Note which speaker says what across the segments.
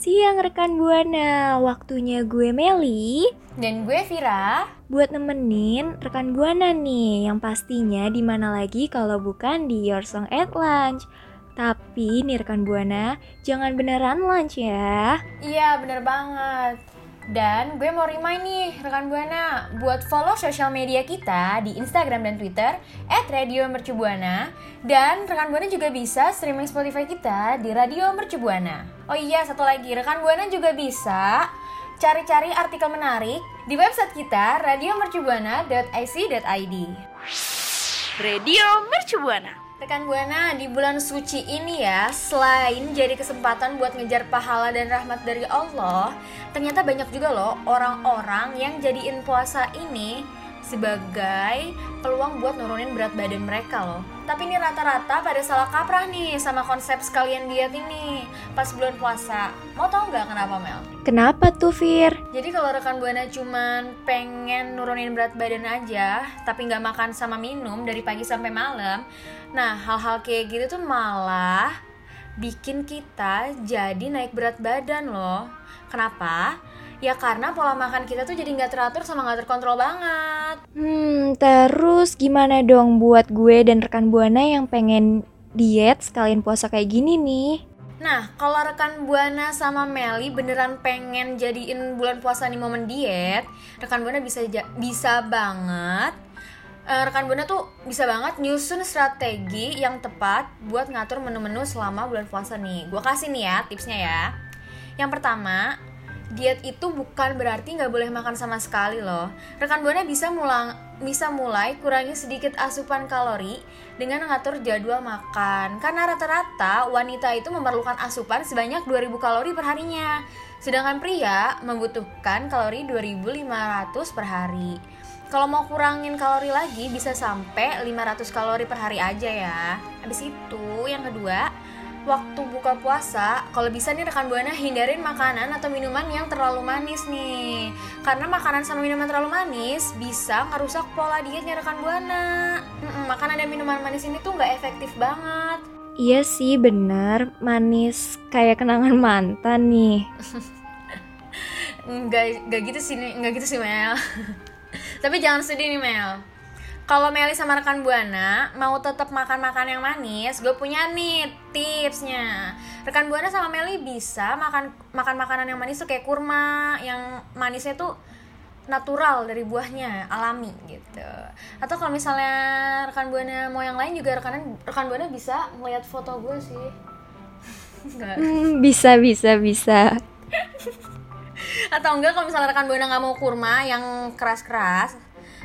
Speaker 1: Siang rekan Buana, waktunya gue Meli.
Speaker 2: Dan gue Vira.
Speaker 1: Buat nemenin rekan Buana nih yang pastinya di mana lagi kalau bukan di Your Song at Lunch. Tapi nih rekan Buana, jangan beneran lunch ya.
Speaker 2: Iya bener banget. Dan gue mau remind nih rekan Buana Buat follow sosial media kita di Instagram dan Twitter At Radio Mercubuana Dan rekan Buana juga bisa streaming Spotify kita di Radio Mercubuana Oh iya satu lagi, rekan Buana juga bisa cari-cari artikel menarik di website kita radiomercubuana.ic.id
Speaker 3: Radio Mercubuana.
Speaker 2: Rekan Buana, di bulan suci ini ya, selain jadi kesempatan buat ngejar pahala dan rahmat dari Allah, ternyata banyak juga loh orang-orang yang jadiin puasa ini sebagai peluang buat nurunin berat badan mereka loh. Tapi ini rata-rata pada salah kaprah nih sama konsep sekalian diet ini pas bulan puasa. Mau tau nggak kenapa Mel?
Speaker 1: Kenapa tuh Fir?
Speaker 2: Jadi kalau rekan buana cuman pengen nurunin berat badan aja, tapi nggak makan sama minum dari pagi sampai malam, nah hal-hal kayak gitu tuh malah bikin kita jadi naik berat badan loh. Kenapa? Ya karena pola makan kita tuh jadi nggak teratur sama nggak terkontrol banget.
Speaker 1: Hmm, terus gimana dong buat gue dan rekan Buana yang pengen diet sekalian puasa kayak gini nih?
Speaker 2: Nah, kalau rekan Buana sama Meli beneran pengen jadiin bulan puasa nih momen diet, rekan Buana bisa bisa banget eh, rekan Buana tuh bisa banget nyusun strategi yang tepat buat ngatur menu-menu selama bulan puasa nih. Gua kasih nih ya tipsnya ya. Yang pertama, diet itu bukan berarti nggak boleh makan sama sekali loh. Rekan Buana bisa mulang bisa mulai kurangi sedikit asupan kalori dengan mengatur jadwal makan. Karena rata-rata wanita itu memerlukan asupan sebanyak 2000 kalori per harinya. Sedangkan pria membutuhkan kalori 2500 per hari. Kalau mau kurangin kalori lagi bisa sampai 500 kalori per hari aja ya. Habis itu yang kedua, waktu buka puasa, kalau bisa nih rekan Buana hindarin makanan atau minuman yang terlalu manis nih. Karena makanan sama minuman terlalu manis bisa ngerusak pola dietnya rekan Buana. Mm-mm, makanan dan minuman manis ini tuh nggak efektif banget.
Speaker 1: Iya sih bener, manis kayak kenangan mantan nih.
Speaker 2: Nggak, nggak gitu sih, nggak gitu sih Mel. Tapi jangan sedih nih Mel. Kalau Meli sama rekan Buana mau tetap makan makan yang manis, gue punya nih tipsnya. Rekan Buana sama Meli bisa makan makan makanan yang manis tuh kayak kurma, yang manisnya tuh natural dari buahnya, alami gitu. Atau kalau misalnya rekan Buana mau yang lain juga rekan rekan Buana bisa ngeliat foto gue sih.
Speaker 1: Hmm, bisa bisa bisa.
Speaker 2: atau enggak kalau misalnya rekan buana nggak mau kurma yang keras-keras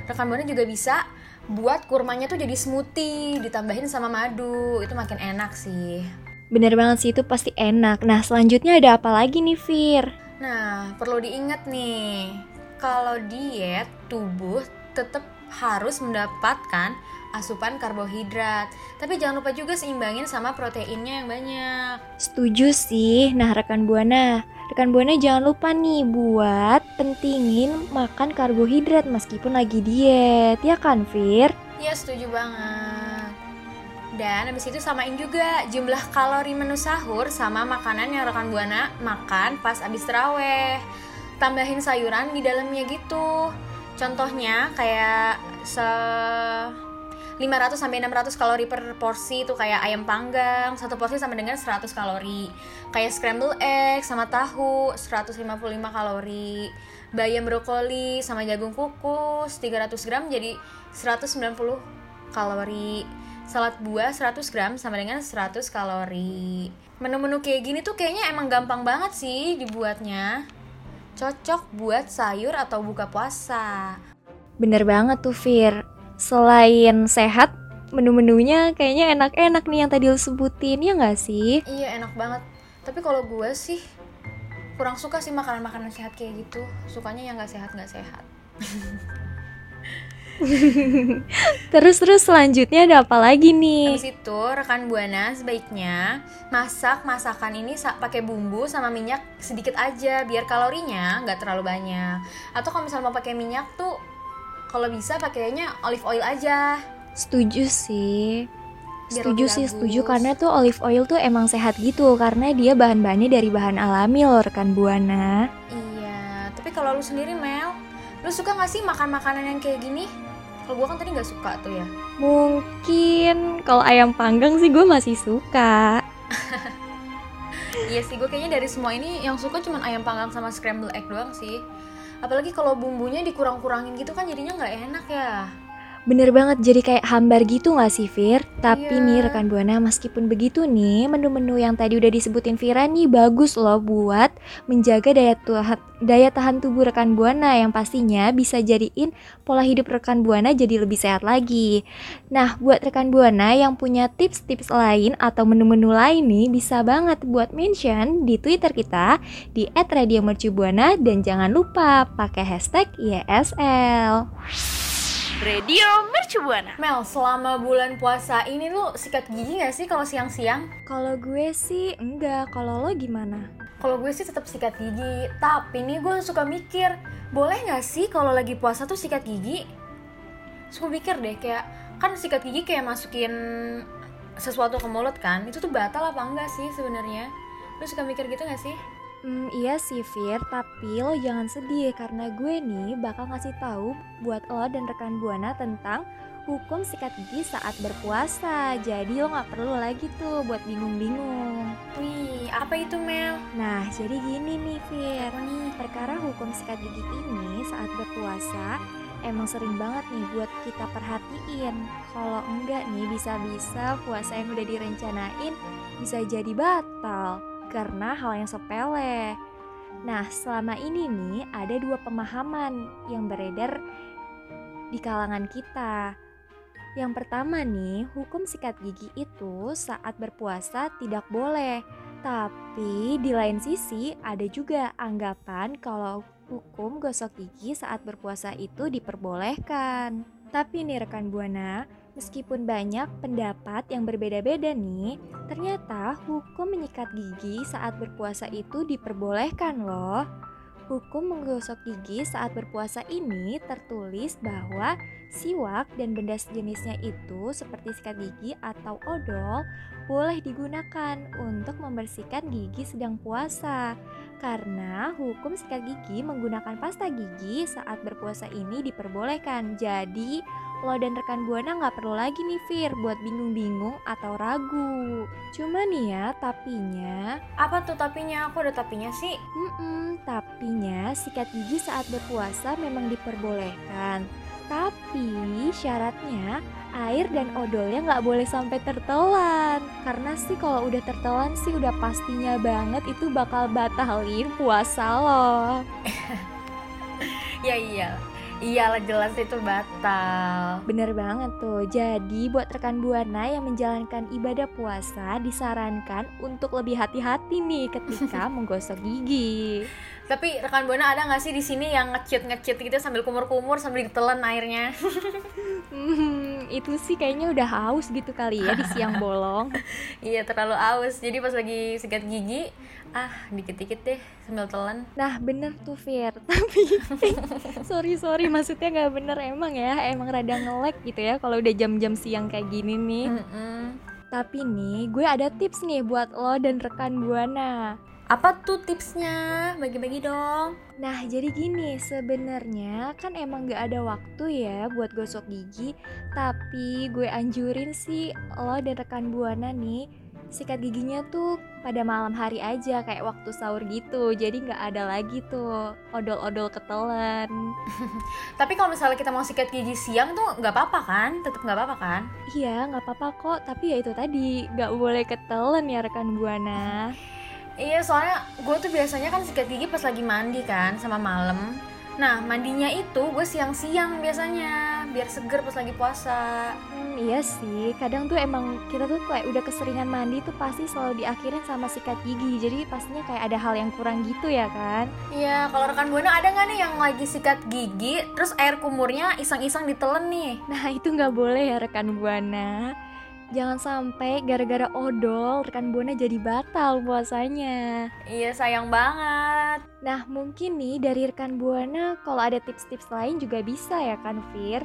Speaker 2: rekan buana juga bisa buat kurmanya tuh jadi smoothie ditambahin sama madu itu makin enak sih
Speaker 1: Bener banget sih itu pasti enak. Nah selanjutnya ada apa lagi nih Fir?
Speaker 2: nah perlu diingat nih kalau diet tubuh tetap harus mendapatkan asupan karbohidrat tapi jangan lupa juga seimbangin sama proteinnya yang banyak
Speaker 1: Setuju sih. Nah rekan buana, rekan buana jangan lupa nih buat pentingin makan karbohidrat meskipun lagi diet, ya kan Fir?
Speaker 2: Iya setuju banget. Dan habis itu samain juga jumlah kalori menu sahur sama makanan yang rekan Buana makan pas abis terawih. Tambahin sayuran di dalamnya gitu. Contohnya kayak se 500 sampai 600 kalori per porsi itu kayak ayam panggang satu porsi sama dengan 100 kalori. Kayak scramble egg sama tahu 155 kalori. Bayam brokoli sama jagung kukus 300 gram jadi 190 kalori. Salad buah 100 gram sama dengan 100 kalori. Menu-menu kayak gini tuh kayaknya emang gampang banget sih dibuatnya. Cocok buat sayur atau buka puasa.
Speaker 1: Bener banget tuh Fir. Selain sehat, menu-menunya kayaknya enak-enak nih yang tadi lo sebutin, ya nggak sih?
Speaker 2: Iya enak banget. Tapi kalau gue sih kurang suka sih makanan-makanan sehat kayak gitu. Sukanya yang nggak sehat nggak sehat.
Speaker 1: Terus terus selanjutnya ada apa lagi nih?
Speaker 2: Habis itu rekan buana sebaiknya masak masakan ini pakai bumbu sama minyak sedikit aja biar kalorinya nggak terlalu banyak. Atau kalau misalnya mau pakai minyak tuh kalau bisa pakainya olive oil aja.
Speaker 1: Setuju sih.
Speaker 2: Biar
Speaker 1: Setuju sih,
Speaker 2: bagus.
Speaker 1: setuju karena tuh olive oil tuh emang sehat gitu karena dia bahan-bahannya dari bahan alami loh rekan buana.
Speaker 2: Iya, tapi kalau lu sendiri Mel, lu suka gak sih makan makanan yang kayak gini? Kalau gua kan tadi nggak suka tuh ya.
Speaker 1: Mungkin kalau ayam panggang sih gue masih suka.
Speaker 2: Iya sih, gue kayaknya dari semua ini yang suka cuman ayam panggang sama scramble egg doang sih. Apalagi kalau bumbunya dikurang-kurangin gitu kan jadinya nggak enak ya.
Speaker 1: Bener banget jadi kayak hambar gitu gak sih Fir? Tapi
Speaker 2: Iya.
Speaker 1: nih rekan Buana meskipun begitu nih menu-menu yang tadi udah disebutin Vira nih bagus loh buat menjaga daya tahan, daya tahan tubuh rekan Buana yang pastinya bisa jadiin pola hidup rekan Buana jadi lebih sehat lagi. Nah buat rekan Buana yang punya tips-tips lain atau menu-menu lain nih bisa banget buat mention di Twitter kita di @radiomercubuana dan jangan lupa pakai hashtag YSL.
Speaker 3: Radio Mercu Buana.
Speaker 2: Mel, selama bulan puasa ini lu sikat gigi gak sih kalau siang-siang?
Speaker 1: Kalau gue sih enggak, kalau lo gimana?
Speaker 2: Kalau gue sih tetap sikat gigi, tapi nih gue suka mikir, boleh nggak sih kalau lagi puasa tuh sikat gigi? Suka mikir deh, kayak kan sikat gigi kayak masukin sesuatu ke mulut kan, itu tuh batal apa enggak sih sebenarnya? Lu suka mikir gitu gak sih?
Speaker 1: Hmm, iya sih Fir, tapi lo jangan sedih karena gue nih bakal ngasih tahu buat lo dan rekan Buana tentang hukum sikat gigi saat berpuasa. Jadi lo nggak perlu lagi tuh buat bingung-bingung.
Speaker 2: Wih, apa itu Mel?
Speaker 1: Nah, jadi gini nih Fir.
Speaker 2: Apa nih?
Speaker 1: Perkara hukum sikat gigi ini saat berpuasa emang sering banget nih buat kita perhatiin. Kalau enggak nih bisa-bisa puasa yang udah direncanain bisa jadi batal karena hal yang sepele. Nah, selama ini nih ada dua pemahaman yang beredar di kalangan kita. Yang pertama nih, hukum sikat gigi itu saat berpuasa tidak boleh. Tapi di lain sisi ada juga anggapan kalau hukum gosok gigi saat berpuasa itu diperbolehkan. Tapi nih rekan Buana, meskipun banyak pendapat yang berbeda-beda nih, ternyata hukum menyikat gigi saat berpuasa itu diperbolehkan loh. Hukum menggosok gigi saat berpuasa ini tertulis bahwa siwak dan benda sejenisnya itu seperti sikat gigi atau odol boleh digunakan untuk membersihkan gigi sedang puasa. Karena hukum sikat gigi menggunakan pasta gigi saat berpuasa ini diperbolehkan. Jadi lo dan rekan Buana nggak perlu lagi nih Fir buat bingung-bingung atau ragu. Cuma nih ya tapinya,
Speaker 2: Apa tuh tapinya? Aku ada tapinya sih.
Speaker 1: mm tapinya sikat gigi saat berpuasa memang diperbolehkan. Tapi syaratnya air dan odolnya nggak boleh sampai tertelan. Karena sih kalau udah tertelan sih udah pastinya banget itu bakal batalin puasa lo.
Speaker 2: Ya iya. Iyalah jelas itu batal.
Speaker 1: Bener banget tuh. Jadi buat rekan Buana yang menjalankan ibadah puasa disarankan untuk lebih hati-hati nih ketika menggosok gigi.
Speaker 2: Tapi rekan buana ada nggak sih di sini yang ngecit ngecit gitu sambil kumur-kumur sambil ditelan airnya?
Speaker 1: Itu sih kayaknya udah haus gitu kali ya di siang bolong.
Speaker 2: iya terlalu aus. Jadi pas lagi sikat gigi, ah dikit-dikit deh sambil telan.
Speaker 1: Nah bener tuh Fir Tapi sorry sorry maksudnya nggak bener emang ya Emang rada ngelek gitu ya kalau udah jam-jam siang kayak gini nih
Speaker 2: Mm-mm.
Speaker 1: Tapi nih gue ada tips nih buat lo dan rekan Buana
Speaker 2: Apa tuh tipsnya? Bagi-bagi dong.
Speaker 1: Nah jadi gini sebenarnya kan emang gak ada waktu ya buat gosok gigi Tapi gue anjurin sih lo dan rekan Buana nih Sikat giginya tuh pada malam hari aja kayak waktu sahur gitu Jadi gak ada lagi tuh odol-odol ketelan
Speaker 2: Tapi kalau misalnya kita mau sikat gigi siang tuh nggak apa-apa kan? Tetap nggak apa-apa kan?
Speaker 1: Iya nggak apa-apa kok Tapi ya itu tadi gak boleh ketelan ya rekan Buana
Speaker 2: Iya soalnya gue tuh biasanya kan sikat gigi pas lagi mandi kan sama malam Nah, mandinya itu gue siang-siang biasanya, biar seger pas lagi puasa.
Speaker 1: Hmm, iya sih, kadang tuh emang kita tuh kayak udah keseringan mandi tuh pasti selalu diakhirin sama sikat gigi. Jadi pastinya kayak ada hal yang kurang gitu ya kan?
Speaker 2: Iya, kalau rekan Buana ada nggak nih yang lagi sikat gigi, terus air kumurnya iseng-iseng ditelen nih?
Speaker 1: Nah itu nggak boleh ya rekan buana. Jangan sampai gara-gara odol rekan buana jadi batal puasanya.
Speaker 2: Iya, sayang banget.
Speaker 1: Nah mungkin nih dari rekan buana kalau ada tips-tips lain juga bisa ya kan Fir?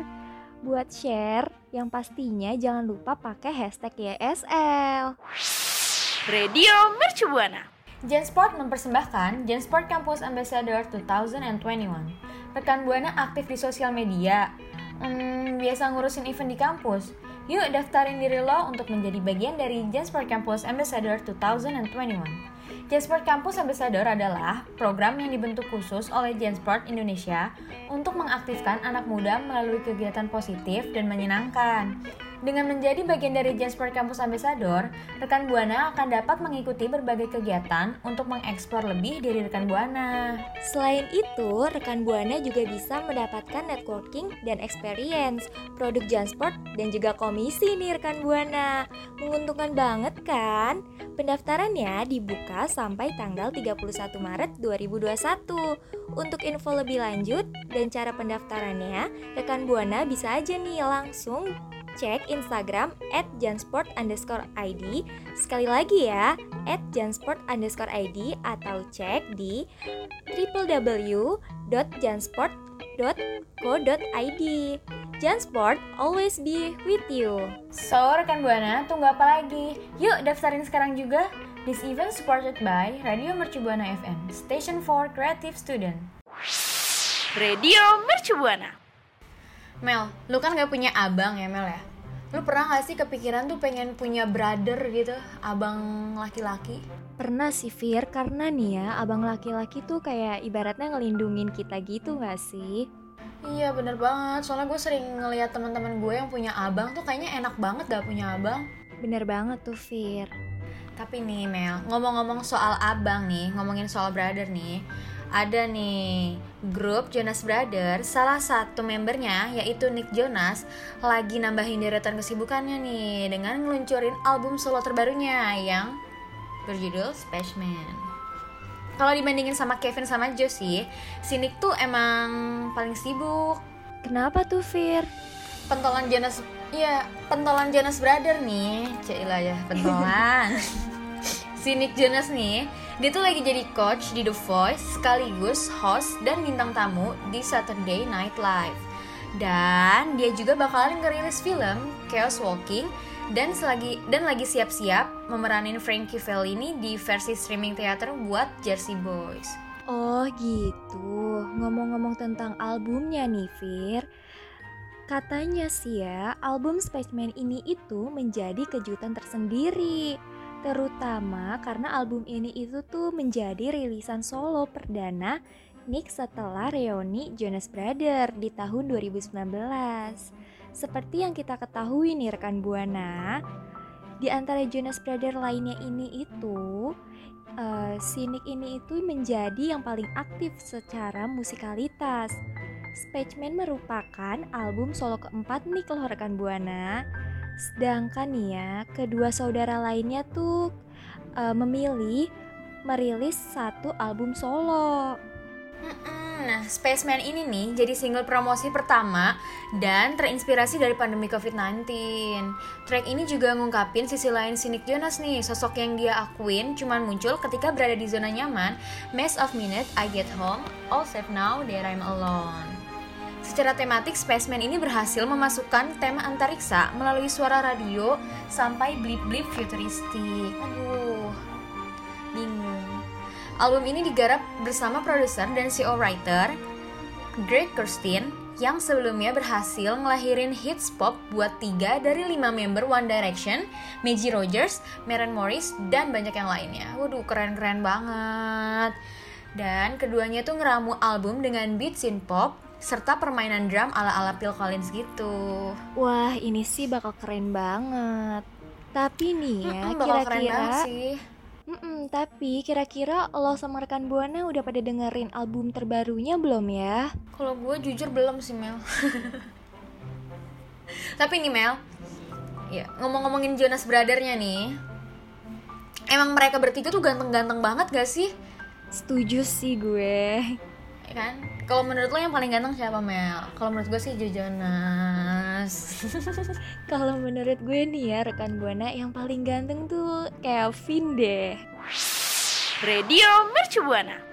Speaker 1: Buat share yang pastinya jangan lupa pakai hashtag YSL.
Speaker 3: Radio Mercu Buana.
Speaker 2: Gensport mempersembahkan Gensport Campus Ambassador 2021. Rekan Buana aktif di sosial media. Hmm, biasa ngurusin event di kampus. Yuk daftarin diri lo untuk menjadi bagian dari Gensport Campus Ambassador 2021. Gensport Campus Ambassador adalah program yang dibentuk khusus oleh Gensport Indonesia untuk mengaktifkan anak muda melalui kegiatan positif dan menyenangkan. Dengan menjadi bagian dari Gensport Campus Ambassador, rekan Buana akan dapat mengikuti berbagai kegiatan untuk mengeksplor lebih diri rekan Buana.
Speaker 1: Selain itu, rekan Buana juga bisa mendapatkan networking dan experience produk Jansport dan juga komisi nih rekan Buana. Menguntungkan banget kan? Pendaftarannya dibuka sampai tanggal 31 Maret 2021. Untuk info lebih lanjut dan cara pendaftarannya, rekan Buana bisa aja nih langsung cek Instagram at jansport underscore ID Sekali lagi ya, at jansport underscore ID Atau cek di www.jansport.co.id Jansport always be with you
Speaker 2: So, rekan Buana, tunggu apa lagi? Yuk daftarin sekarang juga. This event supported by Radio Mercu Buana FM, Station for Creative Student.
Speaker 3: Radio Mercu Buana.
Speaker 2: Mel, lu kan gak punya abang ya Mel ya? Lu pernah gak sih kepikiran tuh pengen punya brother gitu, abang laki-laki?
Speaker 1: Pernah sih Fir, karena nih ya abang laki-laki tuh kayak ibaratnya ngelindungin kita gitu gak sih?
Speaker 2: Iya bener banget, soalnya gue sering ngeliat teman-teman gue yang punya abang tuh kayaknya enak banget gak punya abang.
Speaker 1: Bener banget tuh Fir
Speaker 2: Tapi nih Mel, ngomong-ngomong soal abang nih, ngomongin soal brother nih Ada nih grup Jonas Brothers, salah satu membernya yaitu Nick Jonas Lagi nambahin deretan kesibukannya nih Dengan ngeluncurin album solo terbarunya yang berjudul Spaceman kalau dibandingin sama Kevin sama Josie, si Nick tuh emang paling sibuk.
Speaker 1: Kenapa tuh Fir?
Speaker 2: pentolan Jonas Iya, pentolan Jonas Brother nih. Cailah ya, pentolan Si Nick Jonas nih Dia tuh lagi jadi coach di The Voice Sekaligus host dan bintang tamu di Saturday Night Live. Dan dia juga bakalan ngerilis film Chaos Walking dan selagi dan lagi siap-siap memeranin Frankie Valli di versi streaming teater buat Jersey Boys.
Speaker 1: Oh gitu, ngomong-ngomong tentang albumnya nih Fir. Katanya sih ya, album Spaceman ini itu menjadi kejutan tersendiri Terutama karena album ini itu tuh menjadi rilisan solo perdana Nick setelah reuni Jonas Brother di tahun 2019 Seperti yang kita ketahui nih rekan Buana Di antara Jonas Brother lainnya ini itu eh, si Nick ini itu menjadi yang paling aktif secara musikalitas. Spaceman merupakan album solo keempat Nick loh rekan Buana. Sedangkan nih ya, kedua saudara lainnya tuh eh, memilih merilis satu album solo.
Speaker 2: Nah, Spaceman ini nih jadi single promosi pertama dan terinspirasi dari pandemi COVID-19. Track ini juga ngungkapin sisi lain si Nick Jonas nih, sosok yang dia akuin cuman muncul ketika berada di zona nyaman. Mess of minute, I get home, all safe now, there I'm alone. Secara tematik, Spaceman ini berhasil memasukkan tema antariksa melalui suara radio sampai blip-blip futuristik. Aduh, bingung. Album ini digarap bersama produser dan CO writer Greg Kurstin yang sebelumnya berhasil ngelahirin hits pop buat tiga dari lima member One Direction, Maggie Rogers, Maren Morris, dan banyak yang lainnya. Waduh, keren-keren banget. Dan keduanya tuh ngeramu album dengan beat synth pop serta permainan drum ala-ala Phil Collins gitu.
Speaker 1: Wah, ini sih bakal keren banget. Tapi nih ya, kira-kira
Speaker 2: sih.
Speaker 1: Mm-mm, tapi kira-kira lo sama rekan Buana udah pada dengerin album terbarunya belum ya?
Speaker 2: Kalau gue jujur belum sih Mel. Tapi nih Mel, ya ngomong-ngomongin Jonas Brothernya nih, emang mereka bertiga tuh ganteng-ganteng banget gak sih?
Speaker 1: Setuju sih gue.
Speaker 2: Ya kan? Kalau menurut lo yang paling ganteng siapa Mel? Kalau menurut gue sih Jonas.
Speaker 1: Kalau menurut gue nih ya rekan Buana yang paling ganteng tuh Kevin deh.
Speaker 3: Radio Mercu Buana.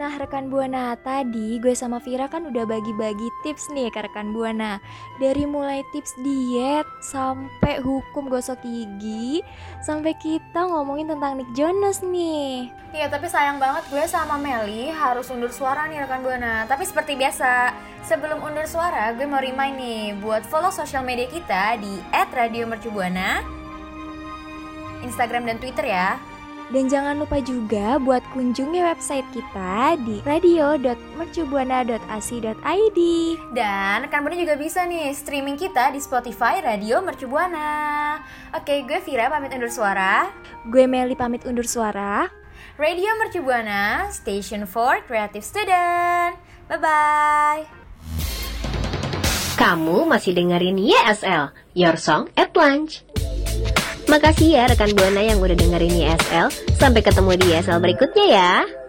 Speaker 1: Nah rekan Buana tadi gue sama Vira kan udah bagi-bagi tips nih ke rekan Buana Dari mulai tips diet sampai hukum gosok gigi Sampai kita ngomongin tentang Nick Jonas nih.
Speaker 2: Iya tapi sayang banget gue sama Meli harus undur suara nih rekan Buana Tapi seperti biasa, sebelum undur suara gue mau remind nih Buat follow sosial media kita di @radiomercubuana Instagram dan Twitter ya
Speaker 1: Dan jangan lupa juga buat kunjungi website kita di radio.mercubuana.ac.id
Speaker 2: Dan rekan Buana juga bisa nih streaming kita di Spotify Radio Mercubuana Oke gue Vira pamit undur suara.
Speaker 1: Gue Meli pamit undur suara.
Speaker 2: Radio Mercubuana, Station for Creative Student. Bye-bye.
Speaker 4: Kamu masih dengerin YSL, Your Song at Lunch. Makasih ya rekan Buana yang udah dengerin YSL. Sampai ketemu di YSL berikutnya ya.